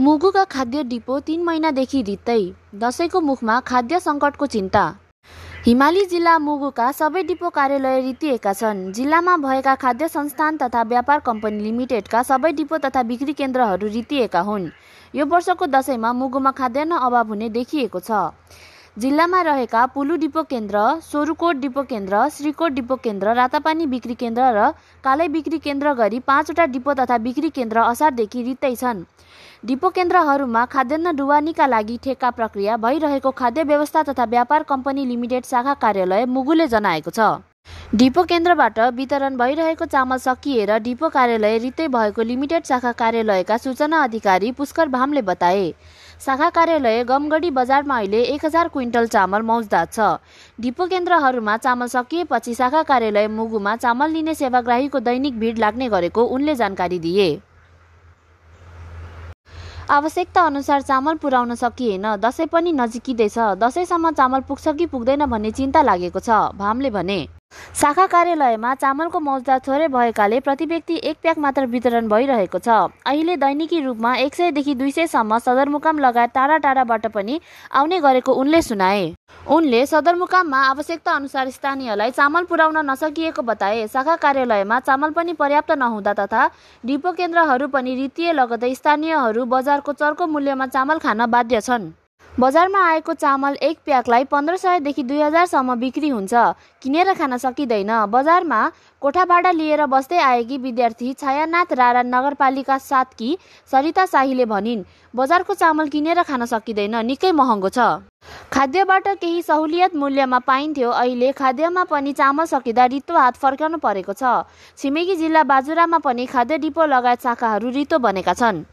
मुगुका खाद्य डिपो तीन महिनादेखि रित्तै दसैँको मुखमा खाद्य सङ्कटको चिन्ता। हिमाली जिल्ला मुगुका सबै डिपो कार्यालय रितिएका छन्। जिल्लामा भएका खाद्य संस्थान तथा व्यापार कम्पनी लिमिटेडका सबै डिपो तथा बिक्री केन्द्रहरू रितिएका हुन्। यो वर्षको दसैँमा मुगुमा खाद्यान्न अभाव हुने देखिएको छ। जिल्लामा रहेका पुलु डिपो केन्द्र सोरुकोट डिपो केन्द्र श्रीकोट डिपो केन्द्र रातापानी बिक्री केन्द्र र कालै बिक्री केन्द्र गरी पाँचवटा डिपो तथा बिक्री केन्द्र असारदेखि रित्तै छन्। डिपो केन्द्रहरूमा खाद्यान्न ढुवानीका लागि ठेक्का प्रक्रिया भइरहेको खाद्य व्यवस्था तथा व्यापार कम्पनी लिमिटेड शाखा कार्यालय मुगुले जनाएको छ। डिपो केन्द्रबाट वितरण भइरहेको चामल सकिएर डिपो कार्यालय रित्तै भएको लिमिटेड शाखा कार्यालयका सूचना अधिकारी पुष्कर भामले बताए शाखा कार्यालय गमगढी बजारमा अहिले एक हजार क्विन्टल चामल मौजदात छ। डिपो केन्द्रहरूमा चामल सकिएपछि शाखा कार्यालय मुगुमा चामल लिने सेवाग्राहीको दैनिक भिड लाग्ने गरेको उनले जानकारी दिए। आवश्यकता अनुसार चामल पुर्याउन सकिएन दसैँ पनि नजिकिँदैछ दसैँसम्म चामल पुग्छ कि पुग्दैन भन्ने चिन्ता लागेको छ भामले भने। शाखा कार्यालयमा चामलको मौजदा थोरै भएकाले प्रति व्यक्ति एक प्याक मात्र वितरण भइरहेको छ। अहिले दैनिकी रूपमा एक सयदेखि दुई सयसम्म सदरमुकाम लगायत टाढा टाढाबाट पनि आउने गरेको उनले सुनाए। उनले सदरमुकाममा आवश्यकता अनुसार स्थानीयलाई चामल पुर्याउन नसकिएको बताए। शाखा कार्यालयमा चामल पनि पर्याप्त नहुँदा तथा डिपो केन्द्रहरू पनि रित्तिए लगतै स्थानीयहरू बजारको चर्को मूल्यमा चामल खान बाध्य छन्। बजारमा आएको चामल एक प्याकलाई पन्ध्र सयदेखि दुई हजारसम्म बिक्री हुन्छ। किनेर खान सकिँदैन। बजारमा कोठा भाडा लिएर बस्दै आएकी विद्यार्थी छायानाथ रारा नगरपालिका सातकी सरिता शाहीले भनिन् बजारको चामल किनेर खान सकिँदैन। निकै महँगो छ। खाद्यबाट केही सहुलियत मूल्यमा पाइन्थ्यो। अहिले खाद्यमा पनि चामल सकिँदा रित्तो हात फर्काउनु परेको छ। छिमेकी जिल्ला बाजुरामा पनि खाद्य डिपो लगायत शाखाहरू रित्तो बनेका छन्।